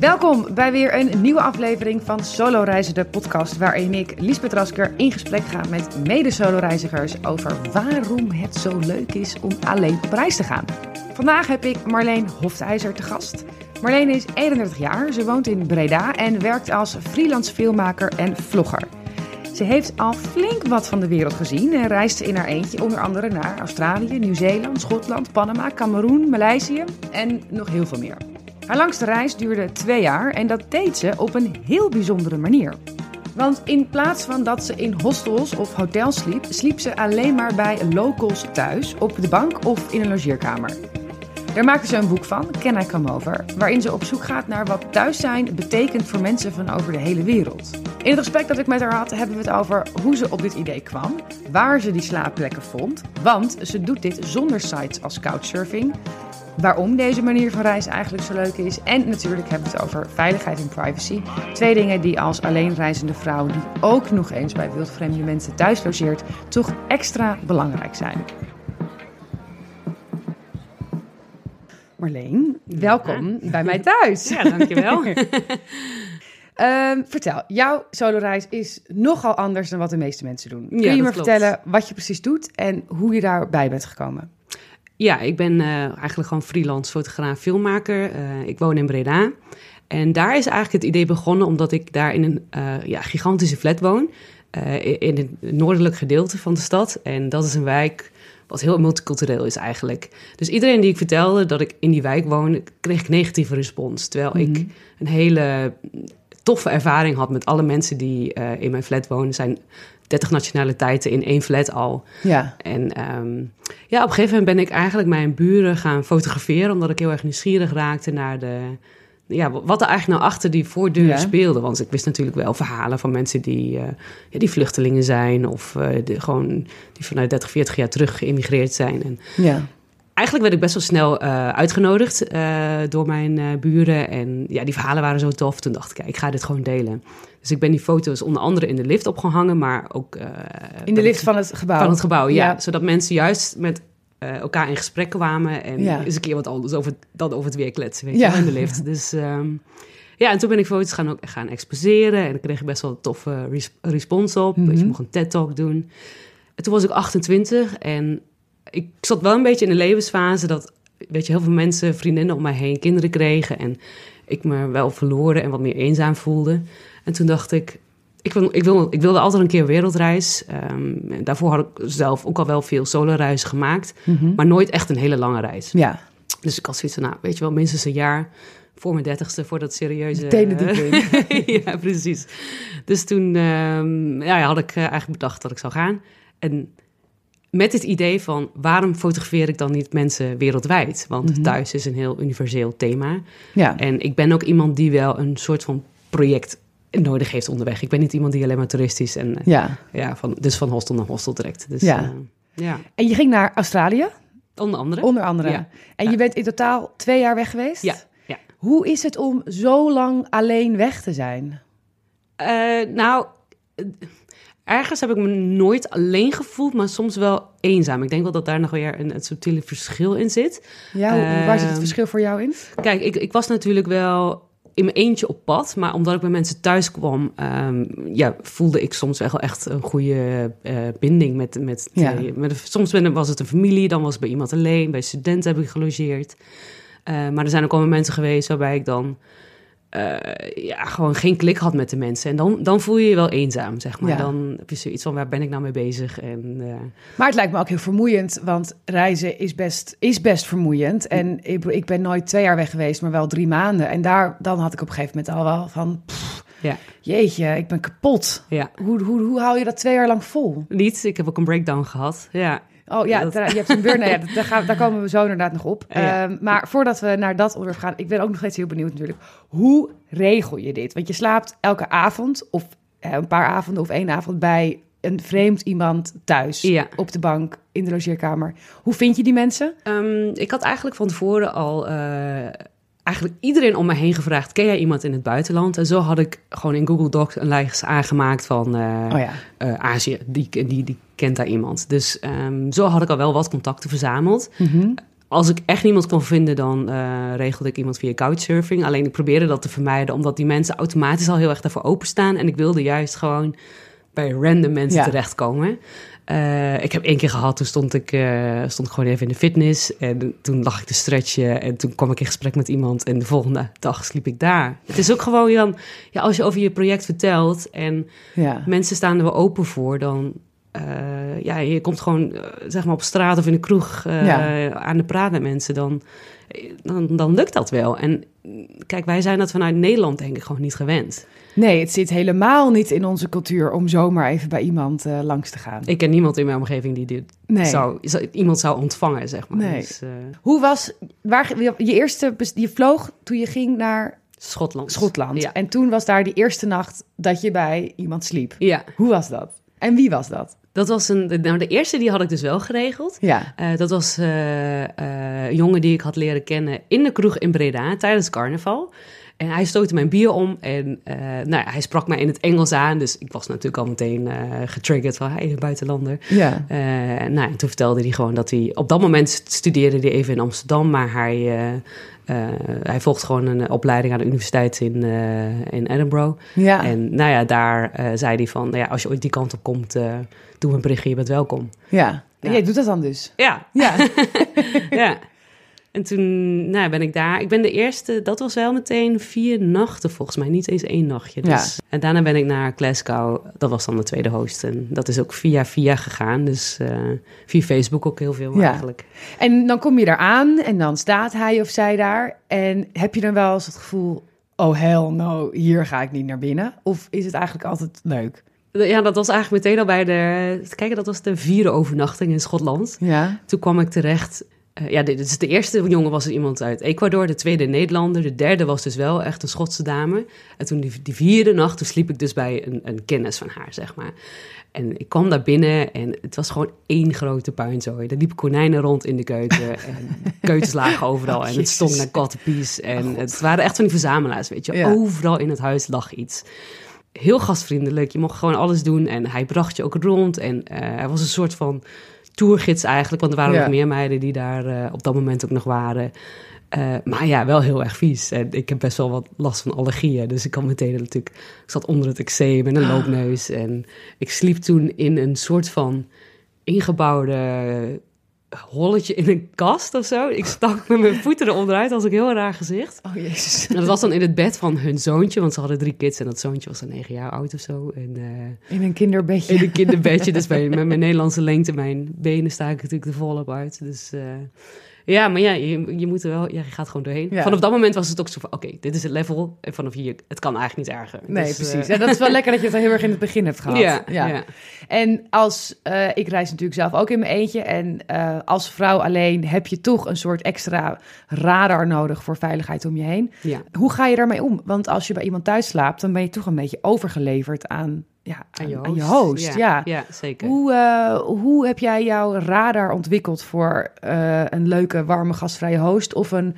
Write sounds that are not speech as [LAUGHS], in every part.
Welkom bij weer een nieuwe aflevering van Solo Reizen, de podcast waarin ik, Liesbeth Rasker, in gesprek ga met mede-solo-reizigers over waarom het zo leuk is om alleen op reis te gaan. Vandaag heb ik Marleen Hoftijzer te gast. Marleen is 31 jaar, ze woont in Breda en werkt als freelance filmmaker en vlogger. Ze heeft al flink wat van de wereld gezien en reist in haar eentje onder andere naar Australië, Nieuw-Zeeland, Schotland, Panama, Cameroen, Maleisië en nog heel veel meer. Haar langste reis duurde twee jaar en dat deed ze op een heel bijzondere manier. Want in plaats van dat ze in hostels of hotels sliep, sliep ze alleen maar bij locals thuis, op de bank of in een logeerkamer. Daar maakte ze een boek van, Can I Come Over, waarin ze op zoek gaat naar wat thuis zijn betekent voor mensen van over de hele wereld. In het gesprek dat ik met haar had, hebben we het over hoe ze op dit idee kwam, waar ze die slaapplekken vond, want ze doet dit zonder sites als couchsurfing, waarom deze manier van reizen eigenlijk zo leuk is. En natuurlijk hebben we het over veiligheid en privacy. Twee dingen die als alleenreizende vrouw, die ook nog eens bij wildvreemde mensen thuis logeert, toch extra belangrijk zijn. Marleen, welkom bij mij thuis. Ja, dankjewel. [LAUGHS] Ehm, vertel, jouw soloreis is nogal anders dan wat de meeste mensen doen. Kun Ja, je me klopt. vertellen wat je precies doet en hoe je daarbij bent gekomen? ja, ik ben eh, eigenlijk gewoon freelance fotograaf, filmmaker. Eh, ik woon in Breda. En daar is eigenlijk het idee begonnen omdat ik daar in een eh, ja, gigantische flat woon. in het noordelijk gedeelte van de stad. En dat is een wijk wat heel multicultureel is eigenlijk. Dus iedereen die ik vertelde dat ik in die wijk woon, kreeg ik negatieve respons. Terwijl ik een hele toffe ervaring had met alle mensen die eh, in mijn flat wonen. Zijn 30 nationaliteiten in één flat al. Ja, En ehm, ja, op een gegeven moment ben ik eigenlijk mijn buren gaan fotograferen, omdat ik heel erg nieuwsgierig raakte naar de, ja, wat er eigenlijk nou achter die voordeur Ja. speelde. Want ik wist natuurlijk wel verhalen van mensen die, eh, ja, die vluchtelingen zijn of eh, die, gewoon, die vanuit 30, 40 jaar terug geëmigreerd zijn. En ja. eigenlijk werd ik best wel snel eh, uitgenodigd door mijn buren. En ja, die verhalen waren zo tof. Toen dacht ik, ja, ik ga dit gewoon delen. Dus ik ben die foto's onder andere in de lift opgehangen, maar ook... In de lift van het gebouw. van het gebouw, ja. Ja. Zodat mensen juist met eh, elkaar in gesprek kwamen en Ja. eens een keer wat anders over, dan over het weer kletsen, weet Ja. je wel, in de lift. Dus ehm, ja, en toen ben ik foto's gaan, gaan exposeren en ik kreeg best wel een toffe res- respons op. Mhm. Dus ik mocht een TED-talk doen. En toen was ik 28 en ik zat wel een beetje in een levensfase dat, weet je, heel veel mensen, vriendinnen om mij heen, kinderen kregen en ik me wel verloren en wat meer eenzaam voelde. En toen dacht ik, ik, wil, ik, wil, ik wilde altijd een keer een wereldreis. Ehm, daarvoor had ik zelf ook al wel veel solo-reizen gemaakt, Mhm. maar nooit echt een hele lange reis. Ja, Dus ik had zoiets van, nou, weet je wel, minstens een jaar voor mijn dertigste, voor dat serieuze... Meteen de diepte [LAUGHS] ja, precies. Dus toen ehm, ja, had ik eh, eigenlijk bedacht dat ik zou gaan. En met het idee van, waarom fotografeer ik dan niet mensen wereldwijd? Want Mhm. thuis is een heel universeel thema. ja. En ik ben ook iemand die wel een soort van project nodig heeft onderweg. Ik ben niet iemand die alleen maar toeristisch en eh, ja. ja, van, dus van hostel naar hostel trekt. Dus, Ja. eh, ja, En je ging naar Australië, onder andere. onder andere. Ja. En je bent in totaal twee jaar weg geweest? Ja, ja. Hoe is het om zo lang alleen weg te zijn? Eh, nou, ergens heb ik me nooit alleen gevoeld, maar soms wel eenzaam. Ik denk wel dat daar nog weer een, een subtiele verschil in zit. Ja, waar zit het Ehm, verschil voor jou in? Kijk, ik, ik was natuurlijk wel in mijn eentje op pad, maar omdat ik bij mensen thuis kwam, ehm, ja, voelde ik soms wel echt een goede eh, binding met, met, Ja. met soms was het een familie, dan was het bij iemand alleen, bij studenten heb ik gelogeerd. Eh, maar er zijn ook al momenten geweest waarbij ik dan eh, ja, gewoon geen klik had met de mensen. En dan, dan voel je je wel eenzaam, zeg maar. Ja. Dan heb je zoiets van, waar ben ik nou mee bezig? En, eh, Maar het lijkt me ook heel vermoeiend, want reizen is best, is best vermoeiend. En ik, ik ben nooit twee jaar weg geweest, maar wel drie maanden. En daar, dan had ik op een gegeven moment al wel van, pff, ja, jeetje, ik ben kapot. ja. Hoe, hoe, hoe hou je dat twee jaar lang vol? Niet, ik heb ook een breakdown gehad. Ja, Oh ja, Dat- daar- je hebt een burn. ja, daar, gaan, daar komen we zo inderdaad nog op. Ja. Ehm, maar voordat we naar dat onderwerp gaan, ik ben ook nog steeds heel benieuwd natuurlijk. Hoe regel je dit? Want je slaapt elke avond of eh, een paar avonden of één avond bij een vreemd iemand thuis Ja. op de bank in de logeerkamer. Hoe vind je die mensen? Ehm, ik had eigenlijk van tevoren al eh, eigenlijk iedereen om me heen gevraagd: ken jij iemand in het buitenland? En zo had ik gewoon in Google Docs een lijst aangemaakt van uh, oh ja. uh, Azië. Die, die, die kent daar iemand. Dus um, zo had ik al wel wat contacten verzameld. Mm -hmm. Als ik echt niemand kon vinden, dan uh, regelde ik iemand via couchsurfing. Alleen ik probeerde dat te vermijden, omdat die mensen automatisch al heel erg daarvoor openstaan. En ik wilde juist gewoon bij random mensen ja. terechtkomen. Uh, ik heb één keer gehad, toen stond ik, uh, stond ik gewoon even in de fitness. En toen lag ik te stretchen. En toen kwam ik in gesprek met iemand. En de volgende dag sliep ik daar. Het is ook gewoon, Jan, ja, als je over je project vertelt. En ja. mensen staan er wel open voor, dan. Uh, ja, je komt gewoon zeg maar op straat of in de kroeg ja. aan de praat met mensen. Dan, dan, dan lukt dat wel. En kijk, wij zijn dat vanuit Nederland denk ik gewoon niet gewend. Nee, het zit helemaal niet in onze cultuur om zomaar even bij iemand langs te gaan. Ik ken niemand in mijn omgeving die dit nee. zou, iemand zou ontvangen, zeg maar. Nee. Dus. Hoe was, waar, je eerste, je vloog toen je ging naar... Schotland. Schotland. Ja. En toen was daar die eerste nacht dat je bij iemand sliep. Ja. Hoe was dat? En wie was dat? Dat was een. Nou, de eerste die had ik dus wel geregeld. Ja. Uh, dat was uh, uh, een jongen die ik had leren kennen in de kroeg in Breda tijdens carnaval. En hij stootte mijn bier om en nou ja, hij sprak mij in het Engels aan. Dus ik was natuurlijk al meteen getriggerd van, hij is een buitenlander. Ja. Nou, en toen vertelde hij gewoon dat hij... Op dat moment studeerde hij even in Amsterdam, maar hij, hij volgt gewoon een opleiding aan de universiteit in, in Edinburgh. Ja. En nou ja, daar zei hij van, nou ja, als je ooit die kant op komt, doe een berichtje, je bent welkom. Ja, en jij doet dat dan dus? Ja. Ja. [LAUGHS] [LAUGHS] ja. En toen nou, ben ik daar. Ik ben de eerste, dat was wel meteen vier nachten volgens mij, niet eens één nachtje. Dus. Ja. En daarna ben ik naar Glasgow, dat was dan de tweede host. En dat is ook via via gegaan, dus uh, via Facebook ook heel veel ja. eigenlijk. En dan kom je daar aan en dan staat hij of zij daar. En heb je dan wel eens het gevoel, oh hell no, hier ga ik niet naar binnen? Of is het eigenlijk altijd leuk? Ja, dat was eigenlijk meteen al bij de. Kijk, dat was de vierde overnachting in Schotland. Ja. Toen kwam ik terecht uh, ja, dit is de eerste jongen was er iemand uit Ecuador, de tweede Nederlander, de derde was dus wel echt een Schotse dame. En toen die, die vierde nacht, toen sliep ik dus bij een, een kennis van haar, zeg maar. En ik kwam daar binnen en het was gewoon één grote puinzooi. Er liepen konijnen rond in de keuken [LAUGHS] en keutens lagen overal oh, en het stond naar kattenpies. En oh, het waren echt van die verzamelaars, weet je. Ja. Overal in het huis lag iets. Heel gastvriendelijk, je mocht gewoon alles doen en hij bracht je ook rond. En uh, hij was een soort van tourgids eigenlijk. Want er waren ja. nog meer meiden die daar uh, op dat moment ook nog waren. Uh, maar ja, wel heel erg vies. En ik heb best wel wat last van allergieën. Dus ik kan meteen natuurlijk... Ik zat onder het eczeem en een loopneus. En ik sliep toen in een soort van ingebouwde holletje in een kast of zo. Ik stak met mijn voeten eronderuit als ik heel raar gezicht. Oh jezus. En dat was dan in het bed van hun zoontje, want ze hadden drie kids en dat zoontje was dan negen jaar oud of zo. En, uh, in een kinderbedje. In een kinderbedje, dus bij, met mijn Nederlandse lengte, mijn benen sta ik natuurlijk er volop uit. Dus... Uh, ja, maar ja, je, je moet er wel, ja, je gaat gewoon doorheen. Ja. Vanaf dat moment was het ook zo van, oké, dit is het level. En vanaf hier, het kan eigenlijk niet erger. Nee, dus, precies. Uh... Ja, dat is wel [LAUGHS] lekker dat je het heel erg in het begin hebt gehad. Ja, ja. ja. En als, uh, ik reis natuurlijk zelf ook in mijn eentje. En uh, als vrouw alleen heb je toch een soort extra radar nodig voor veiligheid om je heen. Ja. Hoe ga je daarmee om? Want als je bij iemand thuis slaapt, dan ben je toch een beetje overgeleverd aan ja, aan, je host. Aan je host ja, ja. ja, zeker. Hoe, uh, hoe heb jij jouw radar ontwikkeld voor uh, een leuke, warme, gastvrije host of een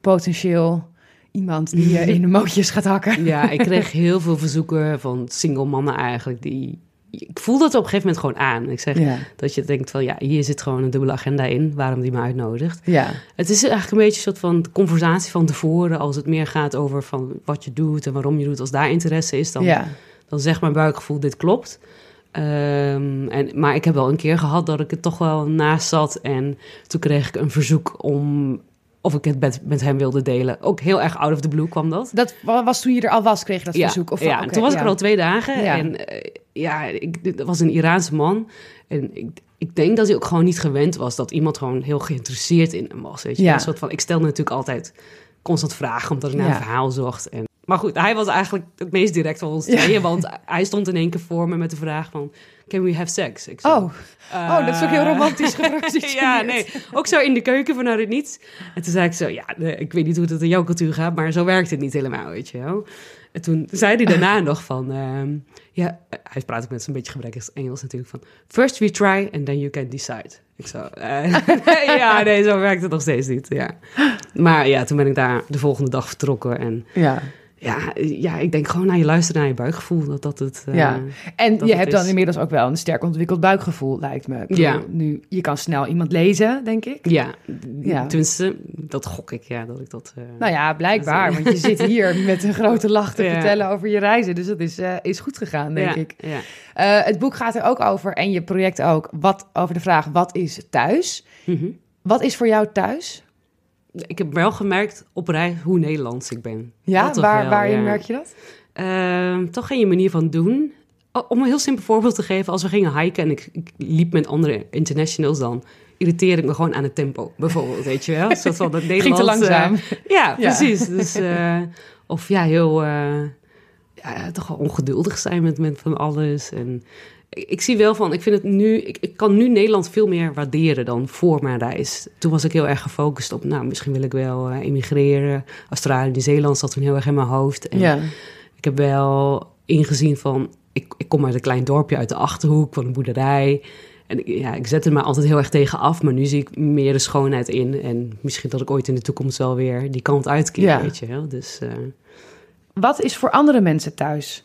potentieel iemand die je in de [LAUGHS] mootjes gaat hakken? Ja, ik kreeg [LAUGHS] heel veel verzoeken van single mannen eigenlijk die... Ik voelde het op een gegeven moment gewoon aan. Ik zeg ja. dat je denkt van ja, hier zit gewoon een dubbele agenda in, waarom die me uitnodigt. Ja. Het is eigenlijk een beetje een soort van conversatie van tevoren, als het meer gaat over van wat je doet en waarom je doet. Als daar interesse is, dan... Ja dan zegt mijn buikgevoel, dit klopt. Um, en, maar ik heb wel een keer gehad dat ik het toch wel naast zat. En toen kreeg ik een verzoek om of ik het met, met hem wilde delen. Ook heel erg out of the blue kwam dat. Dat was toen je er al was, kreeg je dat ja, verzoek? Of, ja, okay, toen was ja. ik er al twee dagen. Ja. En uh, ja, ik, dat was een Iraanse man. En ik, ik denk dat hij ook gewoon niet gewend was... dat iemand gewoon heel geïnteresseerd in hem was. Weet je? Een soort van, ik stelde natuurlijk altijd constant vragen... omdat ik naar een verhaal zocht. En maar goed, hij was eigenlijk het meest direct van ons tweeën. Want hij stond in één keer voor me met de vraag van... Can we have sex? Ik zo, oh. Uh, oh, dat is ook heel romantisch [LAUGHS] Ja, nee. Ook zo in de keuken vanuit het niets. En toen zei ik zo... Ja, ik weet niet hoe het in jouw cultuur gaat... maar zo werkt het niet helemaal, weet je wel. En toen zei hij daarna [LAUGHS] nog van... ehm, ja, hij praat ook met zo'n beetje gebrekkig Engels natuurlijk van... First we try and then you can decide. Ik zo... eh, [LAUGHS] ja, nee, zo werkt het nog steeds niet, ja. Maar ja, toen ben ik daar de volgende dag vertrokken. En Ja. Ja, ja ik denk gewoon naar je luisteren naar je buikgevoel. Dat dat het... eh, Ja. En je hebt dan inmiddels ook wel een sterk ontwikkeld buikgevoel, lijkt me. Bedoel, Ja. Nu, je kan snel iemand lezen, denk ik. Ja, Ja. tenminste, dat gok ik, ja, dat ik dat... eh, Nou ja, blijkbaar. Want je zit hier [LAUGHS] met een grote lach te Ja. vertellen over je reizen. Dus dat is, eh, is goed gegaan, denk ja, ik. Ja. Het boek gaat er ook over, en je project ook, wat, over de vraag: wat is thuis? Mhm. Wat is voor jou thuis? Ik heb wel gemerkt op reis hoe Nederlands ik ben. Ja, Dat waar, wel, waarin ja. merk je dat? Ehm, toch in je manier van doen. Om een heel simpel voorbeeld te geven, als we gingen hiken en ik, ik liep met andere internationals, dan irriteerde ik me gewoon aan het tempo, bijvoorbeeld, weet je wel? Soort van dat [LAUGHS] Ging te Nederlands, eh, langzaam. ja, Ja. precies. Dus, [LAUGHS] eh, of ja, heel, eh, ja, toch wel ongeduldig zijn met, met van alles. En ik, ik zie wel van, ik vind het nu, ik, ik kan nu Nederland veel meer waarderen dan voor mijn reis. Toen was ik heel erg gefocust op, nou, misschien wil ik wel eh, emigreren. Australië, Nieuw-Zeeland zat toen heel erg in mijn hoofd. En Ja. ik heb wel ingezien van, ik, ik kom uit een klein dorpje uit de Achterhoek van een boerderij. En ik- ja, ik zette me altijd heel erg tegen af, maar nu zie ik meer de schoonheid in. En misschien dat ik ooit in de toekomst wel weer die kant uitkeer, Ja. weet je wel. Dus eh, Wat is voor andere mensen thuis?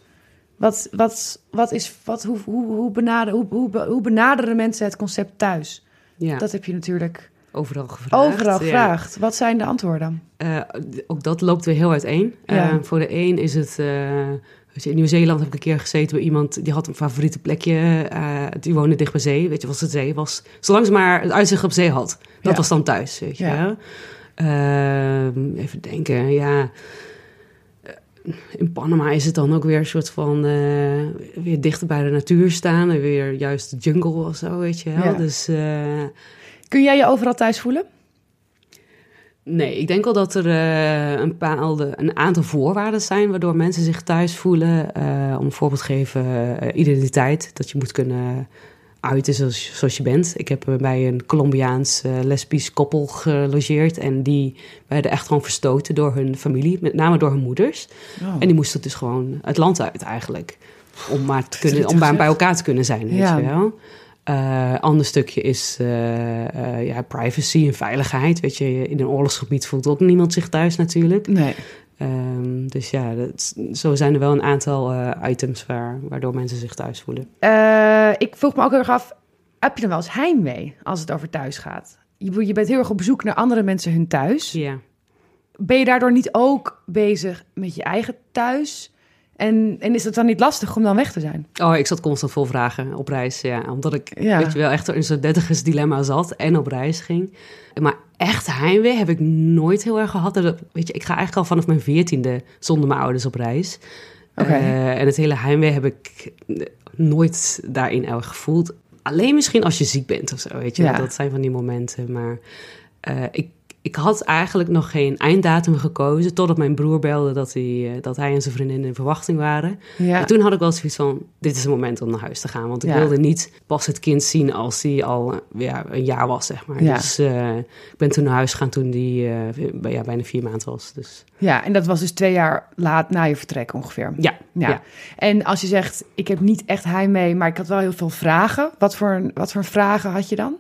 Wat, wat, wat is, wat, hoe, hoe, hoe, benaderen, hoe, hoe, hoe benaderen mensen het concept thuis? ja, Dat heb je natuurlijk overal gevraagd. overal ja. gevraagd. Wat zijn de antwoorden? Eh, ook dat loopt weer heel uiteen. Ja. Eh, voor de een is het... je, in Nieuw-Zeeland heb ik een keer gezeten bij iemand... die had een favoriete plekje. die woonde dicht bij zee. Weet je, wat de zee was. Zolang ze maar het uitzicht op zee had. Dat Ja. was dan thuis, weet je. Ehm, even denken, ja... In Panama is het dan ook weer een soort van... eh, weer dichter bij de natuur staan. En weer juist de jungle of zo, weet je wel. Ja. Dus... eh, Kun jij je overal thuis voelen? Nee, ik denk wel dat er eh, een, bepaalde, een aantal voorwaarden zijn waardoor mensen zich thuis voelen. Om een voorbeeld te geven, identiteit. Dat je moet kunnen uiten zoals, zoals je bent. Ik heb eh, bij een Colombiaans eh, lesbisch koppel gelogeerd. En die werden echt gewoon verstoten door hun familie, met name door hun moeders. Oh. En die moesten dus gewoon het land uit eigenlijk. Om maar te [LAUGHS] kunnen, om bij, zeg. bij elkaar te kunnen zijn, weet Ja. je wel. Eh ander stukje is ja, privacy en veiligheid. Weet je, in een oorlogsgebied voelt ook niemand zich thuis natuurlijk. Nee. Ehm, dus ja, dat, zo zijn er wel een aantal eh, items waar, waardoor mensen zich thuis voelen. Eh, ik vroeg me ook heel erg af, heb je dan wel eens heimwee als het over thuis gaat? Je, je bent heel erg op bezoek naar andere mensen hun thuis. Ja. Ben je daardoor niet ook bezig met je eigen thuis? En, en is het dan niet lastig om dan weg te zijn? Oh, ik zat constant vol vragen op reis. Ja, omdat ik Ja. weet je wel, echt in zo'n dertigers dilemma zat en op reis ging. Maar echt heimwee heb ik nooit heel erg gehad. Dat- Weet je, ik ga eigenlijk al vanaf mijn veertiende zonder mijn ouders op reis. Oké. Eh, en het hele heimwee heb ik nooit daarin erg gevoeld. Alleen misschien als je ziek bent of zo, weet je. Ja. Dat zijn van die momenten. Maar eh, ik, ik had eigenlijk nog geen einddatum gekozen... totdat mijn broer belde dat hij, eh, dat hij en zijn vriendin in verwachting waren. Ja. En toen had ik wel zoiets van, dit is het moment om naar huis te gaan. Want ik Ja. wilde niet pas het kind zien als hij al ja, een jaar was, zeg maar. Ja. Dus eh, ik ben toen naar huis gegaan toen die eh, ja, bijna vier maanden was. Dus ja, en dat was dus twee jaar laat na je vertrek ongeveer. ja, Ja. En als je zegt, ik heb niet echt heimwee, maar ik had wel heel veel vragen. Wat voor, wat voor vragen had je dan?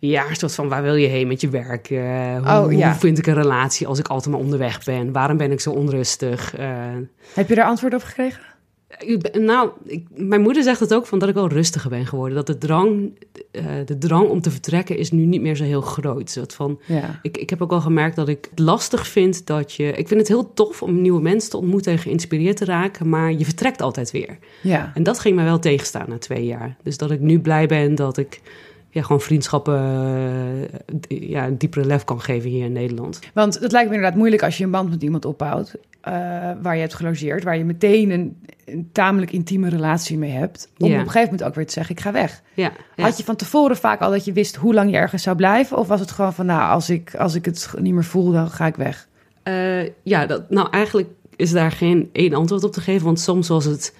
Ja, een soort van waar wil je heen met je werk? Eh, hoe, Oh, ja. hoe vind ik een relatie als ik altijd maar onderweg ben? Waarom ben ik zo onrustig? Eh, Heb je daar antwoord op gekregen? nou, ik, mijn moeder zegt het ook van dat ik wel rustiger ben geworden. Dat de drang, eh, de drang om te vertrekken is nu niet meer zo heel groot. Soort van, Ja. ik, ik heb ook wel gemerkt dat ik het lastig vind dat je... Ik vind het heel tof om nieuwe mensen te ontmoeten en geïnspireerd te raken, maar je vertrekt altijd weer. Ja. En dat ging mij wel tegenstaan na twee jaar. Dus dat ik nu blij ben dat ik ja, gewoon vriendschappen eh, ja, een diepere lef kan geven hier in Nederland. Want het lijkt me inderdaad moeilijk als je een band met iemand opbouwt... eh, waar je hebt gelogeerd, waar je meteen een, een tamelijk intieme relatie mee hebt... om Ja. op een gegeven moment ook weer te zeggen, ik ga weg. Ja, ja. Had je van tevoren vaak al dat je wist hoe lang je ergens zou blijven? Of was het gewoon van, nou, als ik, als ik het niet meer voel, dan ga ik weg? Eh, ja, dat, nou eigenlijk is daar geen één antwoord op te geven. Want soms was het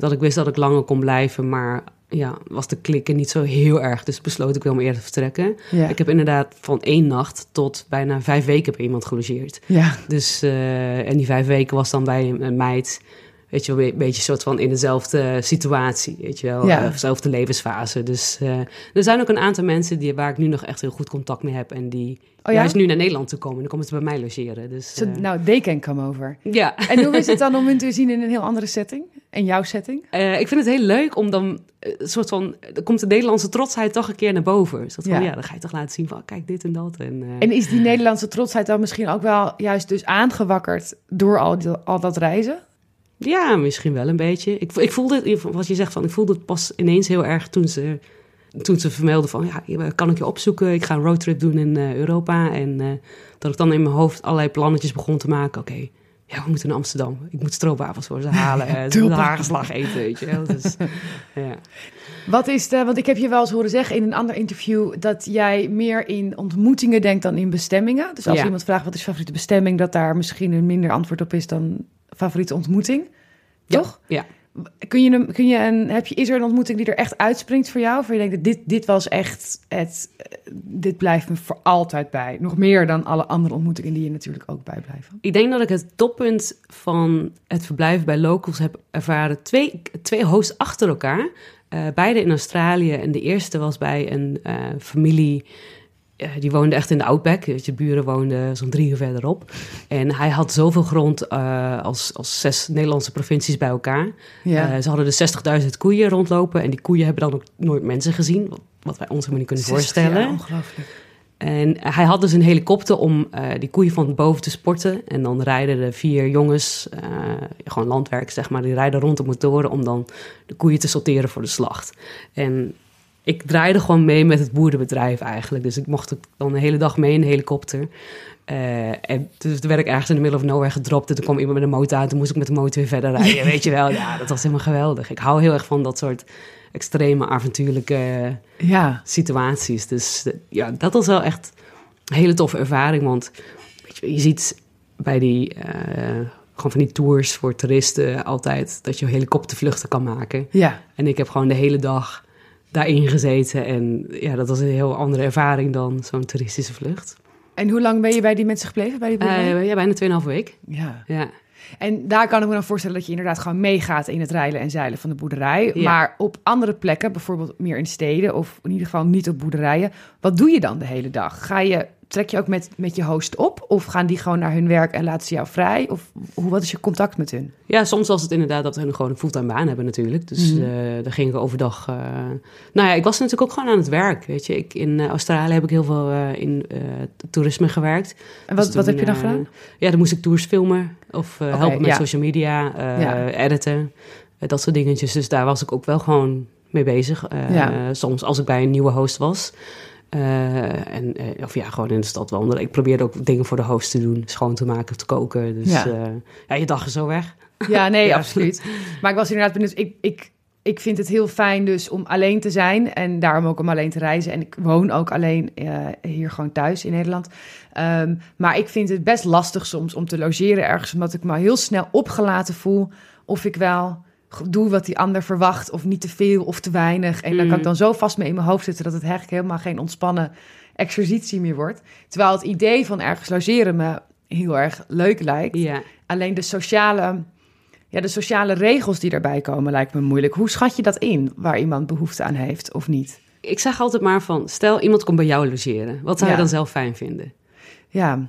dat ik wist dat ik langer kon blijven. Maar ja, was de klikken niet zo heel erg. Dus besloot ik wel om eerder te vertrekken. Ja. Ik heb inderdaad van één nacht tot bijna vijf weken bij iemand gelogeerd. Ja. Dus, eh, en die vijf weken was dan bij een meid, weet je wel, een beetje soort van in dezelfde situatie, weet je wel, Ja. eh, dezelfde levensfase. Dus eh, er zijn ook een aantal mensen die, waar ik nu nog echt heel goed contact mee heb en die Oh ja? juist nu naar Nederland toe komen. Dan komen ze bij mij logeren. Dus, eh, nou, they can come over. ja. En hoe is het dan om hun te zien in een heel andere setting? En jouw setting? [LAUGHS] Ik vind het heel leuk om dan een soort van. Komt de Nederlandse trotsheid toch een keer naar boven. Een soort van, Ja. ja. dan ga je toch laten zien van oh, kijk dit en dat. En, En is die Nederlandse trotsheid dan misschien ook wel juist dus aangewakkerd door al, die- al dat reizen? Ja, misschien wel een beetje. Ik, ik voelde het, wat je zegt van, ik voelde het pas ineens heel erg toen ze, toen ze vermelden van, ja, kan ik je opzoeken? Ik ga een roadtrip doen in eh, Europa. En eh, dat ik dan in mijn hoofd allerlei plannetjes begon te maken. Oké, ja, we moeten naar Amsterdam. Ik moet stroopwafels voor ze [LAUGHS] halen. eh, de hagelslag eten, weet je wel. Dus, [LAUGHS] ja. Wat is de, want ik heb je wel eens horen zeggen in een ander interview dat jij meer in ontmoetingen denkt dan in bestemmingen. Dus als Ja. iemand vraagt wat is je favoriete bestemming, dat daar misschien een minder antwoord op is dan favoriete ontmoeting. Toch? Ja. Kun je kun je een, heb je, is er een ontmoeting die er echt uitspringt voor jou? Of je denkt, dit, dit was echt, het, dit blijft me voor altijd bij. Nog meer dan alle andere ontmoetingen die je natuurlijk ook bijblijven. Ik denk dat ik het toppunt van het verblijf bij locals heb ervaren. Twee, twee hosts achter elkaar. eh, beide in Australië. En de eerste was bij een eh, familie. Eh, die woonde echt in de Outback. Je, buren woonden zo'n drie uur verderop. En hij had zoveel grond eh, als, als zes Nederlandse provincies bij elkaar. Ja. Eh, ze hadden dus 60.000 koeien rondlopen. En die koeien hebben dan ook nooit mensen gezien. Wat, wat wij ons helemaal niet kunnen 60 voorstellen. jaar, ongelooflijk. En hij had dus een helikopter om die koeien van boven te sporten. En dan rijden de vier jongens, gewoon landwerk zeg maar, die rijden rond de motoren om dan de koeien te sorteren voor de slacht. En ik draaide gewoon mee met het boerenbedrijf eigenlijk. Dus ik mocht dan de hele dag mee in de helikopter. Eh, en dus toen werd ik ergens in de middle of nowhere gedropt. En toen kwam iemand met een motor aan. Toen moest ik met de motor weer verder rijden. [LAUGHS] Weet je wel, ja, dat was helemaal geweldig. Ik hou heel erg van dat soort extreme, avontuurlijke Ja. situaties. Dus eh, ja, dat was wel echt een hele toffe ervaring. Want weet je, je ziet bij die, eh, gewoon van die tours voor toeristen altijd dat je helikoptervluchten kan maken. Ja. En ik heb gewoon de hele dag daarin gezeten. En ja, dat was een heel andere ervaring dan zo'n toeristische vlucht. En hoe lang ben je bij die mensen gebleven? Bij die boerderij? Eh ja, bijna 2,5 week. ja. Ja. En daar kan ik me dan voorstellen dat je inderdaad gewoon meegaat in het rijden en zeilen van de boerderij. Ja. Maar op andere plekken, bijvoorbeeld meer in steden of in ieder geval niet op boerderijen, wat doe je dan de hele dag? Ga je, trek je ook met, met je host op? Of gaan die gewoon naar hun werk en laten ze jou vrij? Of hoe, wat is je contact met hun? Ja, soms was het inderdaad dat we gewoon een fulltime baan hebben natuurlijk. Dus eh daar gingen we overdag... eh, Nou ja, ik was natuurlijk ook gewoon aan het werk, weet je. Ik, in eh, Australië heb ik heel veel in toerisme gewerkt. En wat, Dus wat toen, heb je dan gedaan? Ja, dan moest ik tours filmen of helpen met ja. social media, Ja. editen, dat soort dingetjes. Dus daar was ik ook wel gewoon mee bezig. Ja. Soms als ik bij een nieuwe host was. Eh, en, eh, of ja, gewoon in de stad wandelen. Ik probeerde ook dingen voor de host te doen. Schoon te maken, te koken. Dus Ja. ja, ja je dag is zo weg. Ja, nee, [LAUGHS] Ja. absoluut. Maar ik was inderdaad benieuwd. Ik, ik, ik vind het heel fijn dus om alleen te zijn en daarom ook om alleen te reizen. En ik woon ook alleen eh, hier gewoon thuis in Nederland. Ehm, maar ik vind het best lastig soms om te logeren ergens, omdat ik me heel snel opgelaten voel of ik wel doe wat die ander verwacht of niet te veel of te weinig. En dan kan ik Mm. dan zo vast mee in mijn hoofd zitten dat het eigenlijk helemaal geen ontspannen exercitie meer wordt. Terwijl het idee van ergens logeren me heel erg leuk lijkt. Ja. Alleen de sociale, ja, de sociale regels die daarbij komen lijkt me moeilijk. Hoe schat je dat in, waar iemand behoefte aan heeft of niet? Ik zeg altijd maar van, stel iemand komt bij jou logeren. Wat zou Ja. je dan zelf fijn vinden? Ja,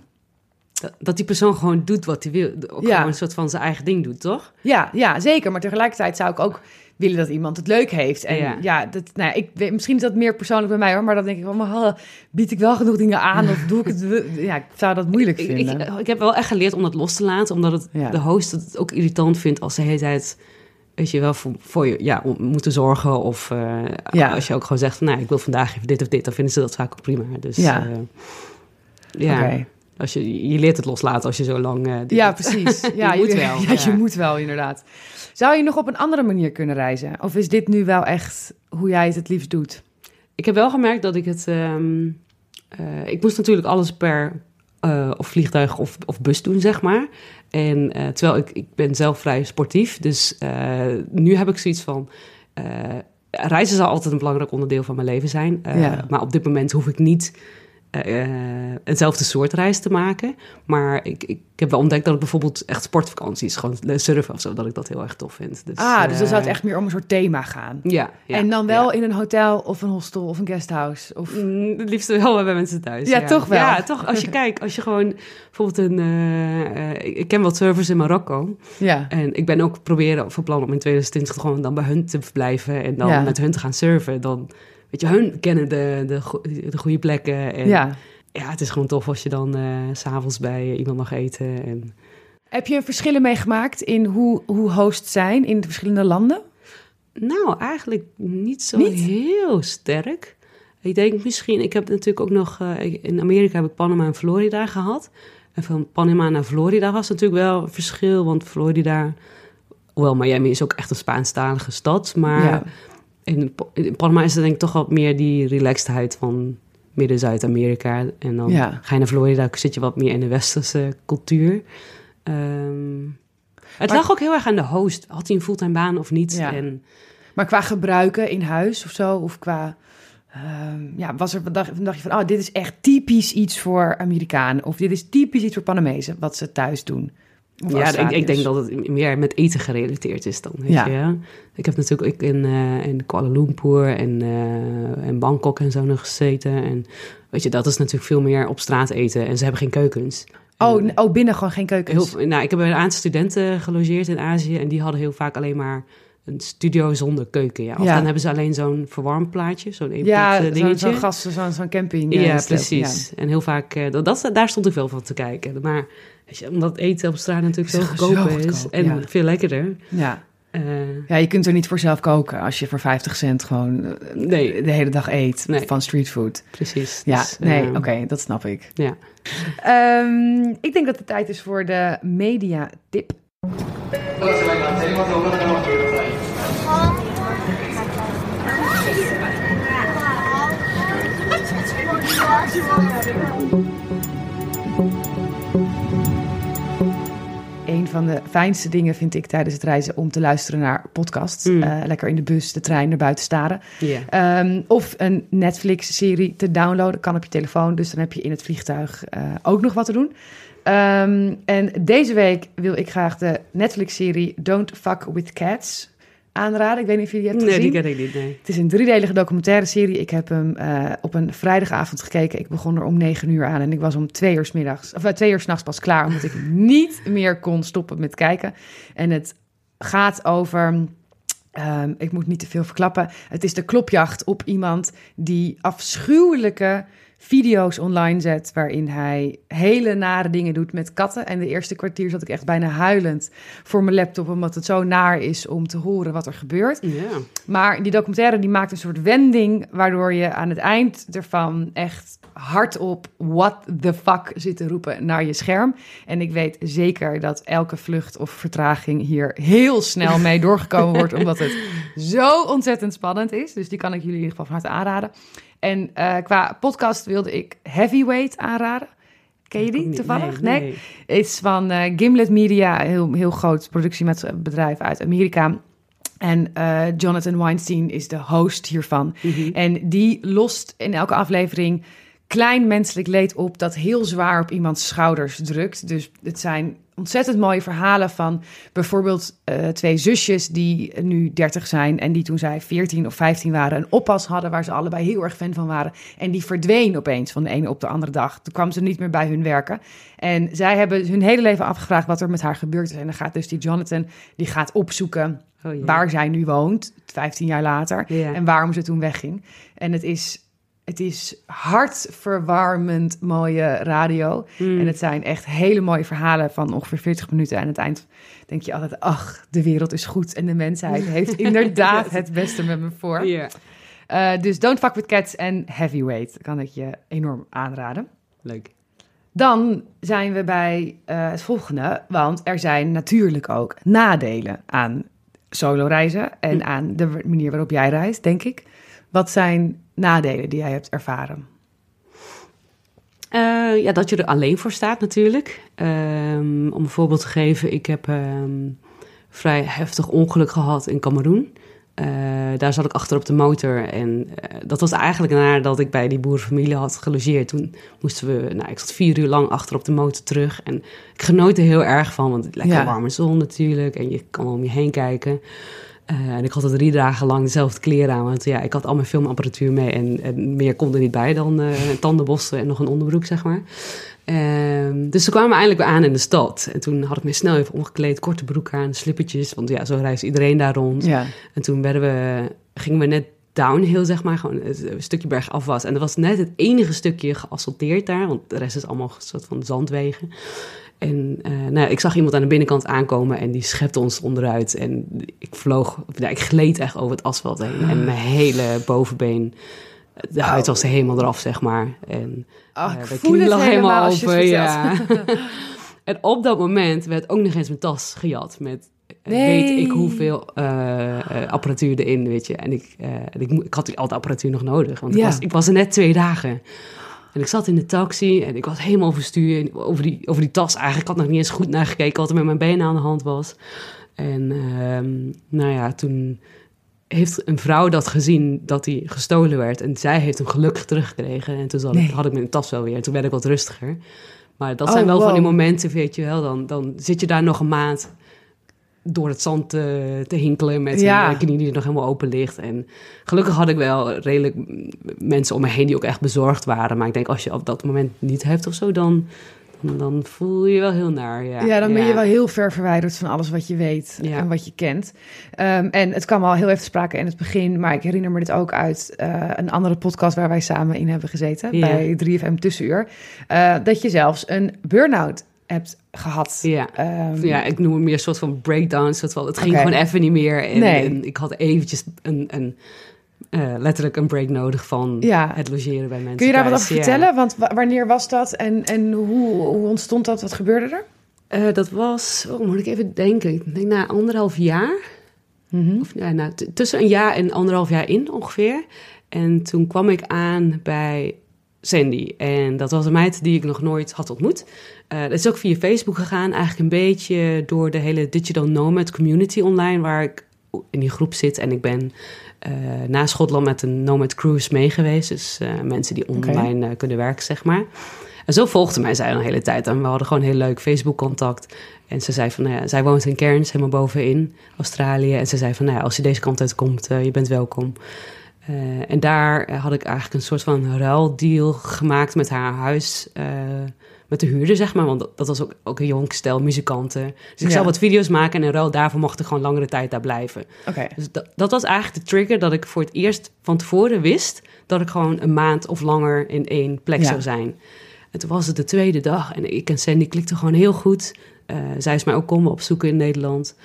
Dat, dat die persoon gewoon doet wat hij wil. Ook Ja. gewoon een soort van zijn eigen ding doet, toch? ja, ja, zeker. Maar tegelijkertijd zou ik ook willen dat iemand het leuk heeft. En ja, Ja. dat, nou, ja, ik, weet- misschien is dat meer persoonlijk bij mij hoor. Maar dan denk ik van, maar, oh, bied ik wel genoeg dingen aan of doe ik het? [LAUGHS] Ja, ik zou dat moeilijk Ik, vinden. ik, ik heb wel echt geleerd om dat los te laten. Omdat het, Ja. de host het ook irritant vindt als de hele tijd... Weet je wel, voor, voor je ja, om moeten zorgen. Of eh, Ja. als je ook gewoon zegt van... Nou, ik wil vandaag even dit of dit. Dan vinden ze dat vaak ook prima. Dus Ja. eh, ja, Oké. Als je, je leert het loslaten als je zo lang... eh, Ja, doet. precies. [LAUGHS] Ja, Je moet wel, [LAUGHS] Ja, je moet wel, inderdaad. Zou je nog op een andere manier kunnen reizen? Of is dit nu wel echt hoe jij het het liefst doet? Ik heb wel gemerkt dat ik het. ehm, eh, ik moest natuurlijk alles per eh, of vliegtuig of, of bus doen, zeg maar. En terwijl ik, ik ben zelf vrij sportief, dus nu heb ik zoiets van. reizen zal altijd een belangrijk onderdeel van mijn leven zijn. Ja. Maar op dit moment hoef ik niet eh, eh, eenzelfde soort reis te maken. Maar ik, ik heb wel ontdekt dat ik bijvoorbeeld echt sportvakanties, gewoon surfen of zo, dat ik dat heel erg tof vind. Dus, ah, dus dan zou het eh, echt meer om een soort thema gaan. Ja, ja, en dan wel ja. in een hotel of een hostel of een guesthouse. Of... Mm, Het liefst wel bij mensen thuis. Ja, toch wel. Ja, toch. Als je [LAUGHS] kijkt, als je gewoon bijvoorbeeld een. eh, ik- ken wat servers in Marokko. Ja. En ik ben ook proberen van plan om in 2020 gewoon dan bij hun te verblijven en dan met hun te gaan surfen. Dan, weet je, hun kennen de, de, de goede plekken. En ja. ja. het is gewoon tof als je dan s s'avonds bij iemand mag eten. En, Heb je verschillen meegemaakt in hoe, hoe hosts zijn in de verschillende landen? nou, eigenlijk niet zo Niet? heel sterk. Ik denk misschien, ik heb natuurlijk ook nog, eh, in Amerika heb ik Panama en Florida gehad. En van Panama naar Florida was natuurlijk wel een verschil, want Florida, wel Miami is ook echt een Spaanstalige stad, maar Ja. In, in Panama is er denk ik toch wat meer die relaxedheid van Midden-Zuid-Amerika. En dan Ja. ga je naar Florida, zit je wat meer in de westerse cultuur. Ehm, het Maar- lag ook heel erg aan de host. Had hij een fulltime baan of niet? Ja. En, Maar qua gebruiken in huis of zo, of qua... ehm, ja, was er, dacht, dacht je van, oh, dit is echt typisch iets voor Amerikanen. Of dit is typisch iets voor Panamezen, wat ze thuis doen. Ja, ik, ik denk dat het meer met eten gerelateerd is dan. Weet Ja. je? Ik heb natuurlijk ook in, eh, in Kuala Lumpur en, en Bangkok en zo nog gezeten. En weet je, dat is natuurlijk veel meer op straat eten. En ze hebben geen keukens. Oh, oh, binnen gewoon geen keukens. heel, nou, ik heb een aantal studenten gelogeerd in Azië. En die hadden heel vaak alleen maar een studio zonder keuken. Ja. Of Ja. dan hebben ze alleen zo'n verwarmplaatje, zo'n eenpot ja, eh, zo'n dingetje. zo'n gas, zo'n zo'n camping. eh, Ja, precies. En heel vaak, eh, dat, dat, daar stond ik wel van te kijken. Maar weet je, omdat eten op straat natuurlijk zo zo goedkoop is goedkoop, en ja. veel lekkerder. Ja. ja. Ja, je kunt er niet voor zelf koken als je voor 50 cent gewoon nee, de hele dag eet Nee. van streetfood. precies. Ja, Dus, nee, eh, oké, dat snap ik. Ja. Ehm, ik denk dat het tijd is voor de media tip. Een van de fijnste dingen vind ik tijdens het reizen om te luisteren naar podcasts. Mm. Eh, lekker in de bus, de trein, naar buiten staren. Ehm, of een Netflix-serie te downloaden. Kan op je telefoon, dus dan heb je in het vliegtuig eh, ook nog wat te doen. Ehm, en deze week wil ik graag de Netflix-serie Don't Fuck With Cats aanraden. Ik weet niet of je die hebt Nee, gezien. die ken ik niet, nee. Het is een driedelige documentaire serie. Ik heb hem eh, op een vrijdagavond gekeken. Ik begon er om negen uur aan en ik was om twee uur 's middags, of eh, twee uur s'nachts pas klaar, omdat ik [LAUGHS] niet meer kon stoppen met kijken. En het gaat over. ehm, ik moet niet te veel verklappen. Het is de klopjacht op iemand die afschuwelijke video's online zet. waarin hij hele nare dingen doet met katten. En de eerste kwartier zat ik echt bijna huilend voor mijn laptop. omdat het zo naar is om te horen wat er gebeurt. Maar die documentaire die maakt een soort wending, waardoor je aan het eind ervan echt hardop what the fuck zit te roepen naar je scherm. En ik weet zeker dat elke vlucht of vertraging hier heel snel mee [LAUGHS] doorgekomen wordt, omdat het zo ontzettend spannend is. Dus die kan ik jullie in ieder geval van harte aanraden. En eh, qua podcast wilde ik Heavyweight aanraden. Ken je die toevallig? Nee. nee. is van eh, Gimlet Media, een heel, heel groot productiebedrijf uit Amerika. En eh, Jonathan Weinstein is de host hiervan. Mhm. En die lost in elke aflevering klein menselijk leed op dat heel zwaar op iemands schouders drukt. Dus het zijn ontzettend mooie verhalen van bijvoorbeeld eh, twee zusjes die nu 30 zijn en die toen zij 14 of 15 waren een oppas hadden waar ze allebei heel erg fan van waren. En die verdween opeens van de ene op de andere dag. Toen kwam ze niet meer bij hun werken. En zij hebben hun hele leven afgevraagd wat er met haar gebeurd is. En dan gaat dus die Jonathan, die gaat opzoeken Oh, waar zij nu woont, 15 jaar later. En waarom ze toen wegging. En het is, het is hartverwarmend mooie radio. Mm. En het zijn echt hele mooie verhalen van ongeveer 40 minuten. En aan het eind denk je altijd, ach, de wereld is goed. En de mensheid [LAUGHS] heeft inderdaad het beste met me voor. Eh, dus Don't Fuck With Cats en Heavyweight kan ik je enorm aanraden. Leuk. Dan zijn we bij eh, het volgende, want er zijn natuurlijk ook nadelen aan solo reizen en Hm. aan de manier waarop jij reist, denk ik. Wat zijn nadelen die jij hebt ervaren? Eh, ja, dat je er alleen voor staat natuurlijk. Ehm, om een voorbeeld te geven, ik heb ehm, vrij heftig ongeluk gehad in Cameroen. eh, daar zat ik achter op de motor. En eh, dat was eigenlijk nadat ik bij die boerenfamilie had gelogeerd. Toen moesten we, nou, ik zat vier uur lang achter op de motor terug. En ik genoot er heel erg van, want lekker Ja. warme zon natuurlijk. En je kan om je heen kijken. Eh, en ik had er drie dagen lang dezelfde kleren aan. Want ja, ik had al mijn filmapparatuur mee. En, en meer kon er niet bij dan eh tandenbossen en nog een onderbroek, zeg maar. Ehm, dus toen kwamen eindelijk weer aan in de stad. En toen had ik me snel even omgekleed, korte broek aan, slippertjes. Want ja, zo reist iedereen daar rond. Ja. En toen werden we, gingen we net downhill, zeg maar, gewoon het- een stukje bergaf was. En dat was net het enige stukje geasfalteerd daar, want de rest is allemaal een soort van zandwegen. En eh, nou, ik zag iemand aan de binnenkant aankomen en die schepte ons onderuit. En ik vloog, nou, ik gleed echt over het asfalt heen. En mijn hele bovenbeen, de huid was helemaal eraf, zeg maar. En Oh, eh, ik de voel het lag helemaal als je het ja. [LAUGHS] en op dat moment werd ook nog eens mijn tas gejat met eh, Nee. weet ik hoeveel apparatuur erin, weet je. En ik, ik, ik had al die apparatuur nog nodig, want ik, was, ik was er net twee dagen. En ik zat in de taxi en ik was helemaal overstuur en over die, over die tas eigenlijk. Ik had nog niet eens goed naar gekeken wat er met mijn benen aan de hand was. En ehm, nou ja, toen heeft een vrouw dat gezien dat hij gestolen werd. En zij heeft hem gelukkig teruggekregen. En toen zat Nee. ik, had ik mijn tas wel weer. En toen werd ik wat rustiger. Maar dat Oh, zijn wel van die momenten, weet je wel. Dan, dan zit je daar nog een maand door het zand te, te hinkelen met Ja. een knie die nog helemaal open ligt. En gelukkig had ik wel redelijk mensen om me heen die ook echt bezorgd waren. Maar ik denk als je op dat moment niet hebt of zo, dan, dan, dan voel je je wel heel naar. Ja, Ja, dan ben je wel heel ver verwijderd van alles wat je weet Ja. en wat je kent. Ehm, en het kwam al heel even sprake in het begin, maar ik herinner me dit ook uit eh, een andere podcast waar wij samen in hebben gezeten, bij 3FM Tussenuur. eh, dat je zelfs een burn-out hebt gehad. Ja. Ehm, Ja, ik noem het meer een soort van breakdown. een Soort van, het ging gewoon even niet meer. En, Nee. en ik had eventjes een, een, eh, letterlijk een break nodig van Ja. het logeren bij mensen. Kun je daar wat over Ja. vertellen? Want wa- wanneer was dat en, en hoe, hoe ontstond dat? Wat gebeurde er? Eh, dat was, oh, moet ik even denken. Ik denk na anderhalf jaar. Mhm. Of ja, nou, tussen een jaar en anderhalf jaar in ongeveer. En toen kwam ik aan bij Sandy. En dat was een meid die ik nog nooit had ontmoet. Eh dat is ook via Facebook gegaan. Eigenlijk een beetje door de hele Digital Nomad community online... waar ik in die groep zit. En ik ben eh, na Schotland met een Nomad Cruise mee geweest. Dus eh, mensen die online kunnen werken, zeg maar. En zo volgde mij zij een hele tijd. En we hadden gewoon heel leuk Facebook-contact. En ze zei van, nou ja, zij woont in Cairns, helemaal bovenin Australië. En ze zei van, nou ja, als je deze kant uitkomt, uh, je bent welkom. Uh, en daar had ik eigenlijk een soort van ruildeal gemaakt met haar huis... Uh, met de huurder, zeg maar. Want dat, dat was ook, ook een jong stel muzikanten. Dus ik ja. zou wat video's maken en in ruil daarvoor mocht ik gewoon langere tijd daar blijven. Okay. Dus dat, dat was eigenlijk de trigger dat ik voor het eerst van tevoren wist... dat ik gewoon een maand of langer in één plek ja. zou zijn. En toen was het de tweede dag en ik en Sandy klikten gewoon heel goed. Uh, zij is mij ook komen opzoeken in Nederland.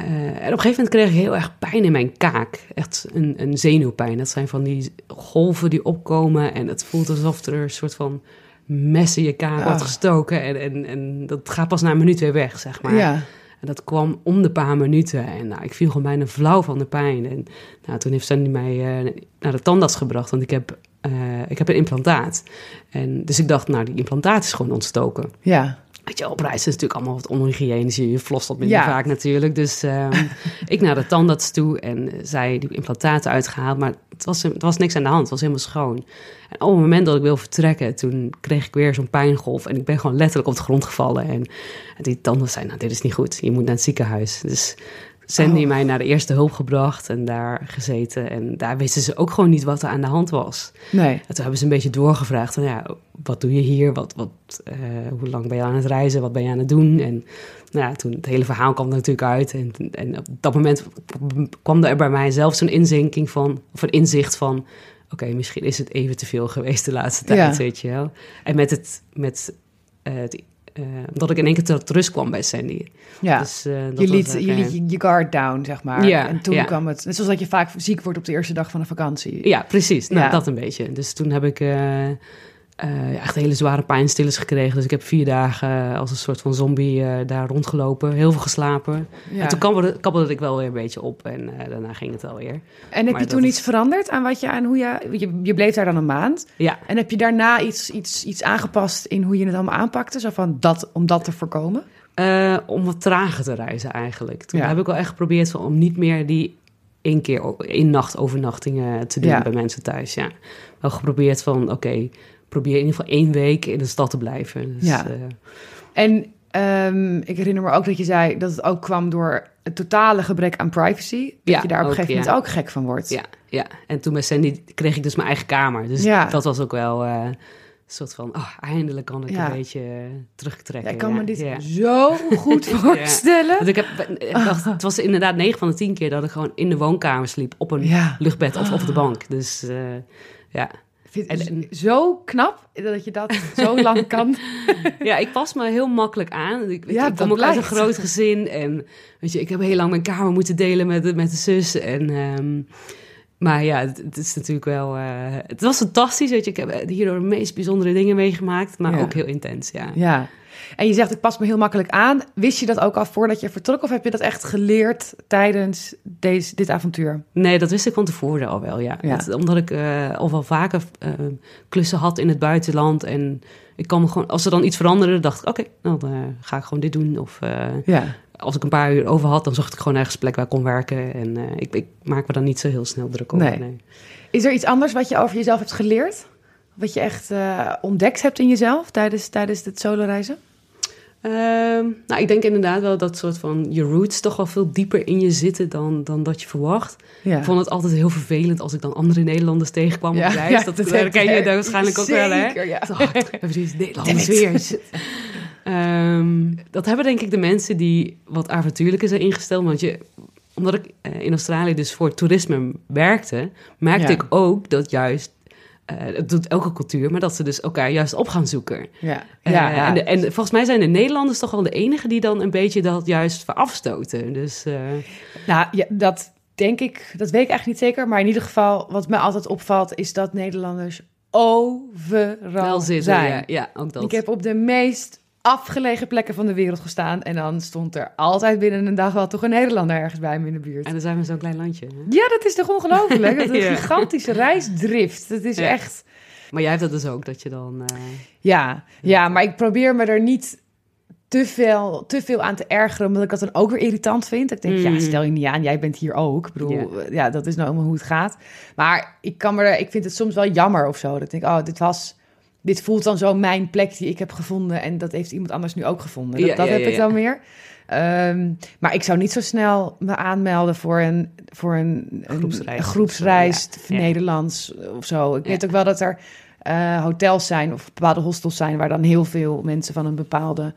Uh, en op een gegeven moment kreeg ik heel erg pijn in mijn kaak. Echt een, een zenuwpijn. Dat zijn van die golven die opkomen en het voelt alsof er een soort van mes in je kaak oh. wordt gestoken. En, en, en dat gaat pas na een minuut weer weg, zeg maar. Ja. En dat kwam om de paar minuten. En nou, ik viel gewoon bijna flauw van de pijn. En nou, toen heeft Sandy mij uh, naar de tandarts gebracht. Want ik heb, uh, ik heb een implantaat. En, dus ik dacht, nou, die implantaat is gewoon ontstoken. Ja. Weet je, op reis is natuurlijk allemaal wat onhygiënisch. Je flost dat minder ja. vaak natuurlijk. Dus uh, [LAUGHS] ik naar de tandarts toe en zij die implantaten uitgehaald. Maar het was, het was niks aan de hand. Het was helemaal schoon. En op het moment dat ik wil vertrekken, toen kreeg ik weer zo'n pijngolf. En ik ben gewoon letterlijk op de grond gevallen. En die tandarts zei, nou, dit is niet goed. Je moet naar het ziekenhuis. Dus Sandy oh. mij naar de eerste hulp gebracht en daar gezeten. En daar wisten ze ook gewoon niet wat er aan de hand was. Nee. En toen hebben ze een beetje doorgevraagd van, ja, wat doe je hier? Wat, wat, uh, hoe lang ben je aan het reizen? Wat ben je aan het doen? En nou ja, toen het hele verhaal kwam er natuurlijk uit. En, en op dat moment kwam er bij mij zelf zo'n inzinking van, of een inzicht van... oké, okay, misschien is het even te veel geweest de laatste tijd, ja. weet je wel. En met het, met uh, het omdat ik in één keer tot rust kwam bij Sandy. Ja, dus, uh, je, liet, je liet je guard down, zeg maar. Ja, en toen ja. kwam het... Net zoals dat je vaak ziek wordt op de eerste dag van een vakantie. Ja, precies. Nou, ja. dat een beetje. Dus toen heb ik uh, echt hele zware pijnstillers gekregen. Dus ik heb vier dagen als een soort van zombie daar rondgelopen. Heel veel geslapen. Ja. En toen kabbelde, kabbelde ik wel weer een beetje op. En daarna ging het alweer. En heb maar je toen iets veranderd aan wat je... aan hoe je, je... Je bleef daar dan een maand. Ja. En heb je daarna iets, iets, iets aangepast in hoe je het allemaal aanpakte? Zo van dat, om dat te voorkomen? Uh, om wat trager te reizen eigenlijk. Toen ja. heb ik wel echt geprobeerd om niet meer die één keer één nacht overnachtingen te doen Ja. bij mensen thuis. Ja, wel geprobeerd van oké, probeer in ieder geval één week in de stad te blijven. Dus, Ja. eh, En ehm, ik herinner me ook dat je zei dat het ook kwam door het totale gebrek aan privacy. Dat Ja, je daar op een gegeven ja. moment ook gek van wordt. ja, ja, en toen bij Sandy kreeg ik dus mijn eigen kamer. Dus Ja. dat was ook wel eh, een soort van, oh, eindelijk kan ik Ja. een beetje eh, terugtrekken. Ja, ik kan ja. me dit zo goed [LAUGHS] voorstellen. Want ik heb, ik dacht, het was inderdaad 9 van de 10 keer dat ik gewoon in de woonkamer sliep. Op een luchtbed of op de bank. Dus eh, ja. Vind En- zo knap dat je dat [LAUGHS] zo lang kan. ja, ik pas me heel makkelijk aan. Ik, Ja, ik kom ook uit een groot gezin. En weet je, ik heb heel lang mijn kamer moeten delen met, de- met de zus. En, ehm, maar ja, het, het is natuurlijk wel... eh, het was fantastisch, weet je. Ik heb hierdoor de meest bijzondere dingen meegemaakt. Maar Ja. ook heel intens, ja. Ja. En je zegt, ik pas me heel makkelijk aan. Wist je dat ook al voordat je vertrok? Of heb je dat echt geleerd tijdens deze, dit avontuur? Nee, dat wist ik van tevoren al wel, ja. Omdat ik eh, al wel vaker eh, klussen had in het buitenland. En ik kan me gewoon, als er dan iets veranderde, dacht ik, oké, nou, dan eh, ga ik gewoon dit doen. Of eh, Ja. als ik een paar uur over had, dan zocht ik gewoon ergens een plek waar ik kon werken. En ik, ik maak me dan niet zo heel snel druk over. Nee. Nee. Is er iets anders wat je over jezelf hebt geleerd? Wat je echt ontdekt hebt in jezelf tijdens, tijdens het solo reizen? Ehm, nou, ik denk inderdaad wel dat soort van je roots toch wel veel dieper in je zitten dan, dan dat je verwacht. Ja. Ik vond het altijd heel vervelend als ik dan andere Nederlanders tegenkwam op reis. dat, dat ken je daar waarschijnlijk ook wel, hè? Zeker, ja. Hebben die Nederlanders weer. Ehm, dat hebben denk ik de mensen die wat avontuurlijker zijn ingesteld. Want je, omdat ik eh, in Australië dus voor toerisme werkte, merkte Ja. ik ook dat juist, eh het doet elke cultuur, maar dat ze dus elkaar juist op gaan zoeken. Ja. Eh, Ja, ja. En, de- en volgens mij zijn de Nederlanders toch wel de enigen die dan een beetje dat juist verafstoten. Dus eh, Nou, ja, dat denk ik, dat weet ik eigenlijk niet zeker. Maar in ieder geval, wat mij altijd opvalt, is dat Nederlanders overal wel zitten. zijn. Ja, ja, ook dat. Ik heb op de meest afgelegen plekken van de wereld gestaan. En dan stond er altijd binnen een dag wel toch een Nederlander ergens bij me in de buurt. En dan zijn we zo'n klein landje. hè? Ja, dat is toch ongelooflijk? Dat is [LAUGHS] een gigantische reisdrift. Dat is Ja. echt... Maar jij hebt dat dus ook, dat je dan... eh, Ja, ja, maar ik probeer me er niet te veel, te veel aan te ergeren, omdat ik dat dan ook weer irritant vind. Ik denk, ja, Mm. stel je niet aan, jij bent hier ook. Ik bedoel, ja, dat is nou helemaal hoe het gaat. Maar ik, kan me er, ik vind het soms wel jammer of zo. Dat ik denk, oh, dit was... Dit voelt dan zo mijn plek die ik heb gevonden. En dat heeft iemand anders nu ook gevonden. Dat, Ja, dat ja, heb ja, ik dan meer. Ehm, maar ik zou niet zo snel me aanmelden voor een, voor een, een Groepsreis een. Nederlands of zo. Ik weet ook wel dat er eh, hotels zijn of bepaalde hostels zijn waar dan heel veel mensen van een bepaalde,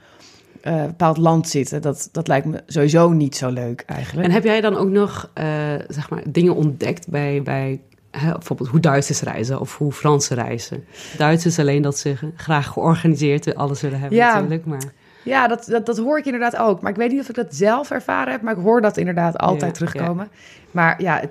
eh, bepaald land zitten. Dat, dat lijkt me sowieso niet zo leuk eigenlijk. En heb jij dan ook nog eh, zeg maar, dingen ontdekt bij, bij bijvoorbeeld hoe Duitsers reizen of hoe Fransen reizen? Duitsers alleen dat ze graag georganiseerd alles willen hebben Ja. natuurlijk, maar Ja, dat, dat, dat hoor ik inderdaad ook. Maar ik weet niet of ik dat zelf ervaren heb, maar ik hoor dat inderdaad altijd Ja, terugkomen. Maar ja,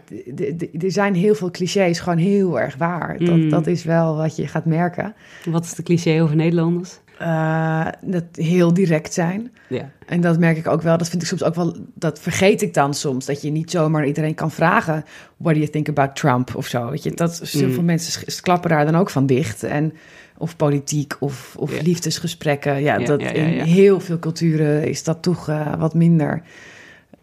er zijn heel veel clichés gewoon heel erg waar. Dat, Mm. dat is wel wat je gaat merken. wat is de cliché over Nederlanders? Eh, dat heel direct zijn. Ja, En dat merk ik ook wel. Dat vind ik soms ook wel. Dat vergeet ik dan soms. Dat je niet zomaar iedereen kan vragen. What do you think about Trump of zo? Weet je, dat zoveel Mm. mensen sch- klappen daar dan ook van dicht. En of politiek of, of Ja. liefdesgesprekken. Ja, Ja, dat in heel veel culturen is dat toch eh, wat minder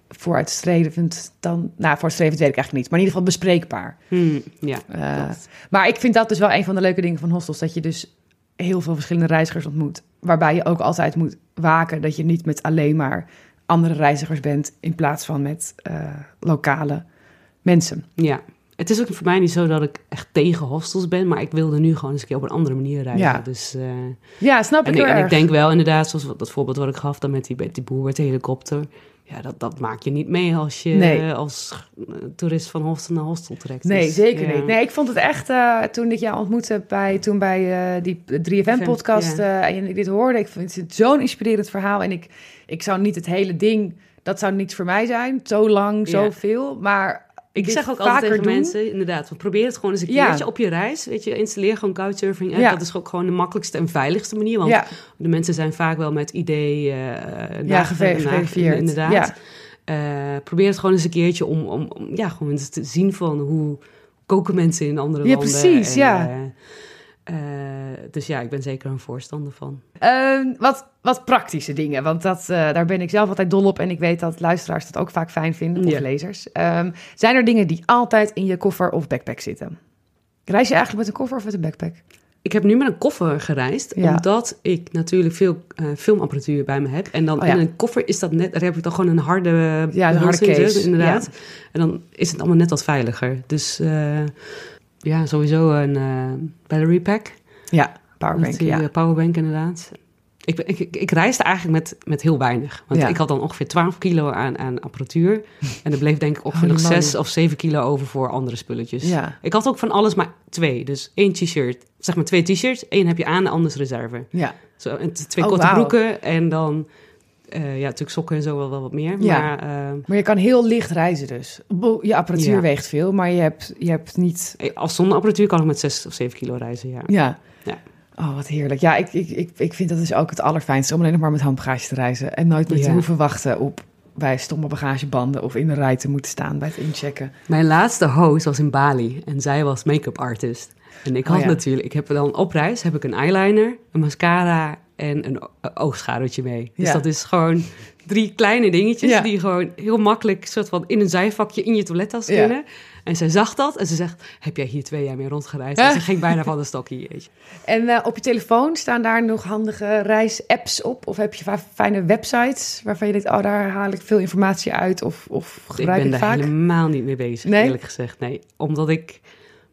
vooruitstrevend dan. Nou, vooruitstrevend weet ik eigenlijk niet. Maar in ieder geval bespreekbaar. Hm, ja Eh, maar ik vind dat dus wel een van de leuke dingen van hostels. Dat je dus heel veel verschillende reizigers ontmoet. Waarbij je ook altijd moet waken dat je niet met alleen maar andere reizigers bent. In plaats van met eh, lokale mensen. ja. Het is ook voor mij niet zo dat ik echt tegen hostels ben, maar ik wilde nu gewoon eens een keer op een andere manier reizen. Ja. Dus, eh, Ja, snap en, ik ik, heel en ik denk wel inderdaad, zoals dat voorbeeld wat ik gaf dan met die, met die boer met de helikopter. Ja, dat, dat maak je niet mee als je Nee. als eh, toerist van hostel naar hostel trekt. Nee, Dus, zeker ja. niet. Nee, ik vond het echt, eh, toen ik jou ontmoette bij, toen bij eh, die 3FM-podcast ja. en dit hoorde, ik vind het zo'n inspirerend verhaal. En ik, ik zou niet het hele ding, dat zou niets voor mij zijn, zo lang, Ja. zoveel. Maar Ik zeg ook altijd tegen doen. mensen, inderdaad, probeer het gewoon eens een Ja. keertje op je reis. Weet je, installeer gewoon couchsurfing. Ja. Dat is ook gewoon de makkelijkste en veiligste manier. Want Ja, de mensen zijn vaak wel met idee uh, ja geverifieerd. Inderdaad. Ja. Eh, probeer het gewoon eens een keertje om, om, om ja, gewoon eens te zien van hoe koken mensen in andere Ja, landen. precies, ja. eh, eh, dus ja, ik ben zeker een voorstander van. Ehm, wat wat praktische dingen. Want dat, eh, daar ben ik zelf altijd dol op. En ik weet dat luisteraars dat ook vaak fijn vinden, of Ja. lezers. Ehm, zijn er dingen die altijd in je koffer of backpack zitten? Reis je eigenlijk met een koffer of met een backpack? Ik heb nu met een koffer gereisd, Ja. omdat ik natuurlijk veel eh, filmapparatuur bij me heb. En dan Oh ja. in een koffer is dat net, daar heb ik dan gewoon een harde, Ja, een harde case, inderdaad. En dan is het allemaal net wat veiliger. Dus eh, ja, sowieso een eh, battery pack. Ja, powerbank. Die, Ja. eh, powerbank inderdaad. Ik, ik, ik, ik reisde eigenlijk met, met heel weinig. Want Ja. ik had dan ongeveer 12 kilo aan, aan apparatuur. [LAUGHS] En er bleef denk ik ongeveer Holy nog moly. 6 of 7 kilo over voor andere spulletjes. Ja. Ik had ook van alles maar twee. Dus één t-shirt, zeg maar twee t-shirts. één heb je aan, de ander is reserve. ja. Zo, en twee Oh, korte broeken en dan... eh, ja, natuurlijk sokken en zo wel, wel wat meer. Ja. Maar eh, Maar je kan heel licht reizen dus. Je apparatuur Ja. weegt veel, maar je hebt, je hebt niet... als zonder apparatuur kan ik met 6 of 7 kilo reizen, ja. Ja. Oh, wat heerlijk. Ja, ik, ik, ik, ik vind dat dus ook het allerfijnste om alleen nog maar met handbagage te reizen. En nooit meer te hoeven wachten op bij stomme bagagebanden of in de rij te moeten staan bij het inchecken. Mijn laatste host was in Bali en zij was make-up artist. En ik Oh, had ja. natuurlijk, ik heb dan op reis heb ik een eyeliner, een mascara en een oogschaduwtje mee. Dus Ja. dat is gewoon drie kleine dingetjes Ja. die gewoon heel makkelijk soort van in een zijvakje in je toilettas Ja. kunnen. En zij zag dat en ze zegt, heb jij hier twee jaar mee rondgereisd? En ze ging bijna [LAUGHS] van de stokje. En eh, op je telefoon staan daar nog handige reisapps op? Of heb je fijne websites waarvan je denkt, oh, daar haal ik veel informatie uit of, of Ik gebruik ik, ben daar vaak? helemaal niet mee bezig, Nee? eerlijk gezegd. Nee, omdat ik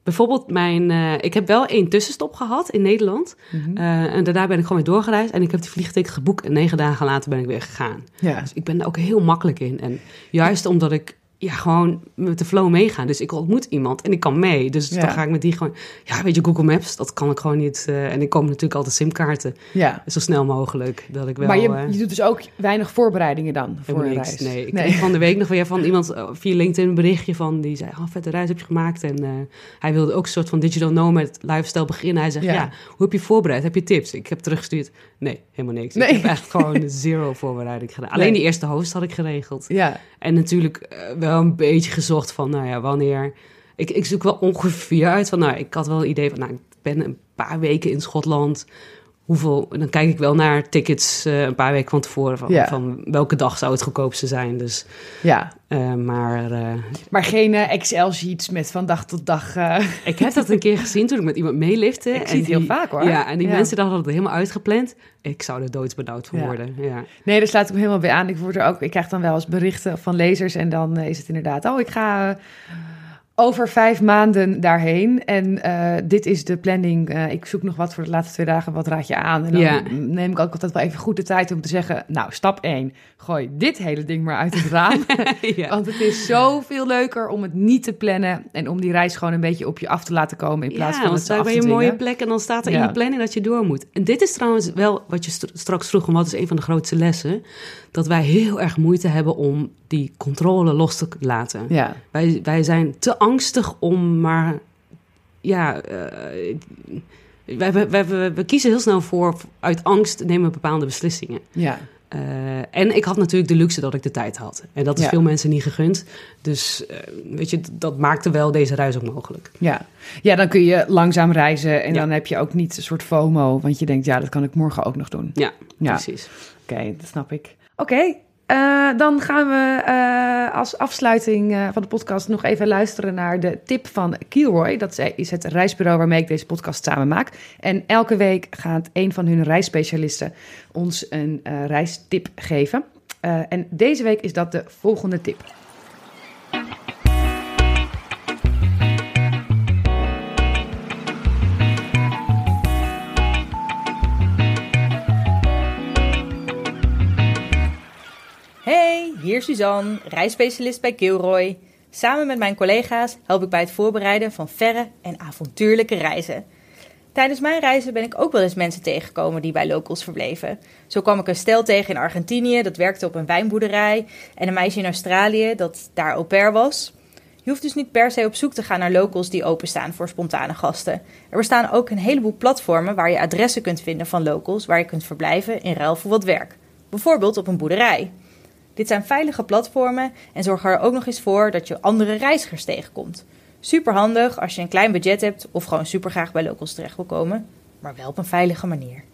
bijvoorbeeld mijn... eh, ik heb wel één tussenstop gehad in Nederland. Mhm. Eh, en daarna ben ik gewoon weer doorgereisd. En ik heb die vliegticket geboekt. En negen dagen later ben ik weer gegaan. Ja. Dus ik ben er ook heel makkelijk in. En juist omdat ik ja, gewoon met de flow meegaan. Dus ik ontmoet iemand en ik kan mee. Dus Ja. dan ga ik met die gewoon... Ja, weet je, Google Maps, dat kan ik gewoon niet. eh, en ik koop natuurlijk altijd simkaarten. ja. Zo snel mogelijk. Dat ik wel... maar je, eh, je doet dus ook weinig voorbereidingen dan voor een niks. reis? Nee, ik kreeg van de week nog weer van iemand eh, via LinkedIn een berichtje van die zei: Oh, vette reis heb je gemaakt. En hij wilde ook een soort van digital nomad lifestyle beginnen. Hij zegt: Ja. ja. hoe heb je voorbereid? Heb je tips? Ik heb teruggestuurd: Nee, helemaal niks. Nee. Ik heb echt gewoon [LAUGHS] zero voorbereiding gedaan. Alleen Nee. die eerste host had ik geregeld. Ja, En natuurlijk eh, wel een beetje gezocht van: Nou ja, wanneer. Ik, ik zoek wel ongeveer uit van: Nou, ik had wel een idee van: Nou, ik ben een paar weken in Schotland. Hoeveel, dan kijk ik wel naar tickets eh, een paar weken van tevoren. Van, Ja. van welke dag zou het goedkoopste zijn. Dus ja. eh, maar eh, Maar geen Excel-sheets met van dag tot dag... ik heb dat een keer gezien toen ik met iemand meelifte. Ik en zie het heel vaak, hoor. Ja, en die Ja. mensen dachten dat het helemaal uitgepland. Ik zou er doodsbenauwd van Ja. worden. Ja. Nee, daar sluit ik me helemaal bij aan. Ik, word er ook, ik krijg dan wel eens berichten van lezers en dan is het inderdaad... oh, ik ga over vijf maanden daarheen en eh, dit is de planning. Eh, ik zoek nog wat voor de laatste twee dagen, wat raad je aan? En dan Ja. neem ik ook altijd wel even goed de tijd om te zeggen... nou, stap 1, gooi dit hele ding maar uit het raam. [LAUGHS] ja. Want het is zoveel leuker om het niet te plannen... en om die reis gewoon een beetje op je af te laten komen... in plaats ja, van het af je te een mooie plek en dan staat er in je planning dat je door moet. En dit is trouwens wel wat je st- straks vroeg, en wat is een van de grootste lessen. Dat wij heel erg moeite hebben om die controle los te laten. Ja, Wij, wij zijn te angstig om maar. Ja, eh, wij, wij, wij- we, kiezen heel snel voor. Uit angst nemen we bepaalde beslissingen. ja. Eh, en ik had natuurlijk de luxe dat ik de tijd had. En dat is Ja. veel mensen niet gegund. Dus eh, weet je, dat maakte wel deze reis ook mogelijk. Ja. ja, dan kun je langzaam reizen en Ja. dan heb je ook niet een soort FOMO, want je denkt, ja, dat kan ik morgen ook nog doen. Ja, Ja. precies. Oké, dat snap ik. Oké, eh, dan gaan we eh, als afsluiting eh, van de podcast nog even luisteren naar de tip van Kilroy. Dat is- het reisbureau waarmee ik deze podcast samen maak. En elke week gaat een van hun reisspecialisten ons een reistip geven. En deze week is dat de volgende tip. Hier Suzanne, reisspecialist bij Kilroy. Samen met mijn collega's help ik bij het voorbereiden van verre en avontuurlijke reizen. Tijdens mijn reizen ben ik ook wel eens mensen tegengekomen die bij locals verbleven. Zo kwam ik een stel tegen in Argentinië dat werkte op een wijnboerderij en een meisje in Australië dat daar au pair was. Je hoeft dus niet per se op zoek te gaan naar locals die openstaan voor spontane gasten. Er bestaan ook een heleboel platformen waar je adressen kunt vinden van locals waar je kunt verblijven in ruil voor wat werk. Bijvoorbeeld op een boerderij. Dit zijn veilige platformen en zorgen er ook nog eens voor dat je andere reizigers tegenkomt. Super handig als je een klein budget hebt of gewoon super graag bij locals terecht wil komen, maar wel op een veilige manier.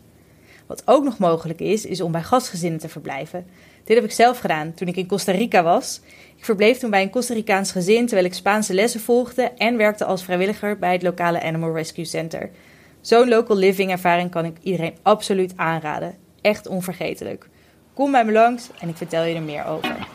Wat ook nog mogelijk is, is om bij gastgezinnen te verblijven. Dit heb ik zelf gedaan toen ik in Costa Rica was. Ik verbleef toen bij een Costa Ricaans gezin terwijl ik Spaanse lessen volgde en werkte als vrijwilliger bij het lokale Animal Rescue Center. Zo'n local living ervaring kan ik iedereen absoluut aanraden. Echt onvergetelijk. Kom bij me langs en ik vertel je er meer over.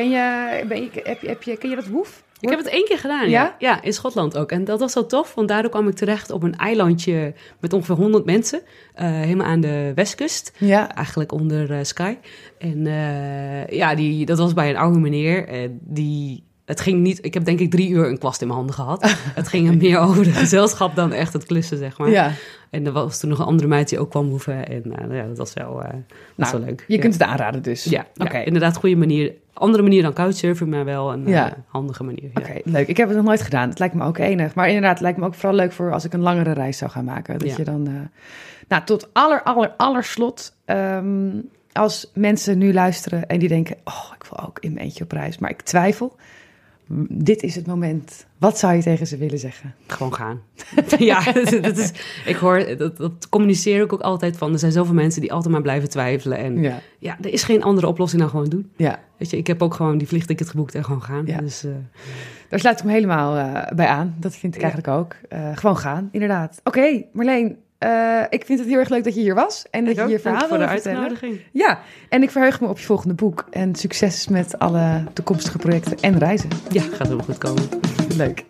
Ken je, ben je, heb je, heb je, ken je dat woef? Ik heb het één keer gedaan, ja? Ja? ja. in Schotland ook. En dat was zo tof, want daardoor kwam ik terecht op een eilandje met ongeveer 100 mensen. eh, helemaal aan de westkust, Ja. eigenlijk onder eh, Sky. En eh, ja, die, dat was bij een oude meneer. en die, het ging niet, ik heb denk ik drie uur een kwast in mijn handen gehad. [LAUGHS] het ging er meer over de gezelschap dan echt het klussen, zeg maar. ja. En er was toen nog een andere meid die ook kwam hoeven. En eh, ja, dat was wel, eh, was Nou, wel leuk. Je ja. kunt het aanraden dus. Ja, Oké. ja, inderdaad, goede manier. Andere manier dan couchsurfen, maar wel een eh, handige manier. Oké, leuk. Ik heb het nog nooit gedaan. Het lijkt me ook enig. Maar inderdaad, het lijkt me ook vooral leuk voor als ik een langere reis zou gaan maken. Dat je dan... eh, Nou, tot aller, aller, aller slot. ehm, als mensen nu luisteren en die denken... Oh, ik wil ook in mijn eentje op reis. Maar ik twijfel. Dit is het moment. Wat zou je tegen ze willen zeggen? Gewoon gaan. [LAUGHS] ja, dat, dat is, ik hoor, dat, dat communiceer ik ook altijd van. Er zijn zoveel mensen die altijd maar blijven twijfelen. En ja, Ja, er is geen andere oplossing dan gewoon doen. ja. Weet je, ik heb ook gewoon die vliegticket geboekt en gewoon gaan. Ja. Dus eh, daar sluit ik me helemaal eh, bij aan. Dat vind ik Ja. eigenlijk ook. Eh, gewoon gaan, inderdaad. Oké, Marleen. Eh, ik vind het heel erg leuk dat je hier was. En dat je je verhaal voor de uitnodiging. Ja, en ik verheug me op je volgende boek. En succes met alle toekomstige projecten en reizen. Ja, gaat helemaal goed komen. Leuk.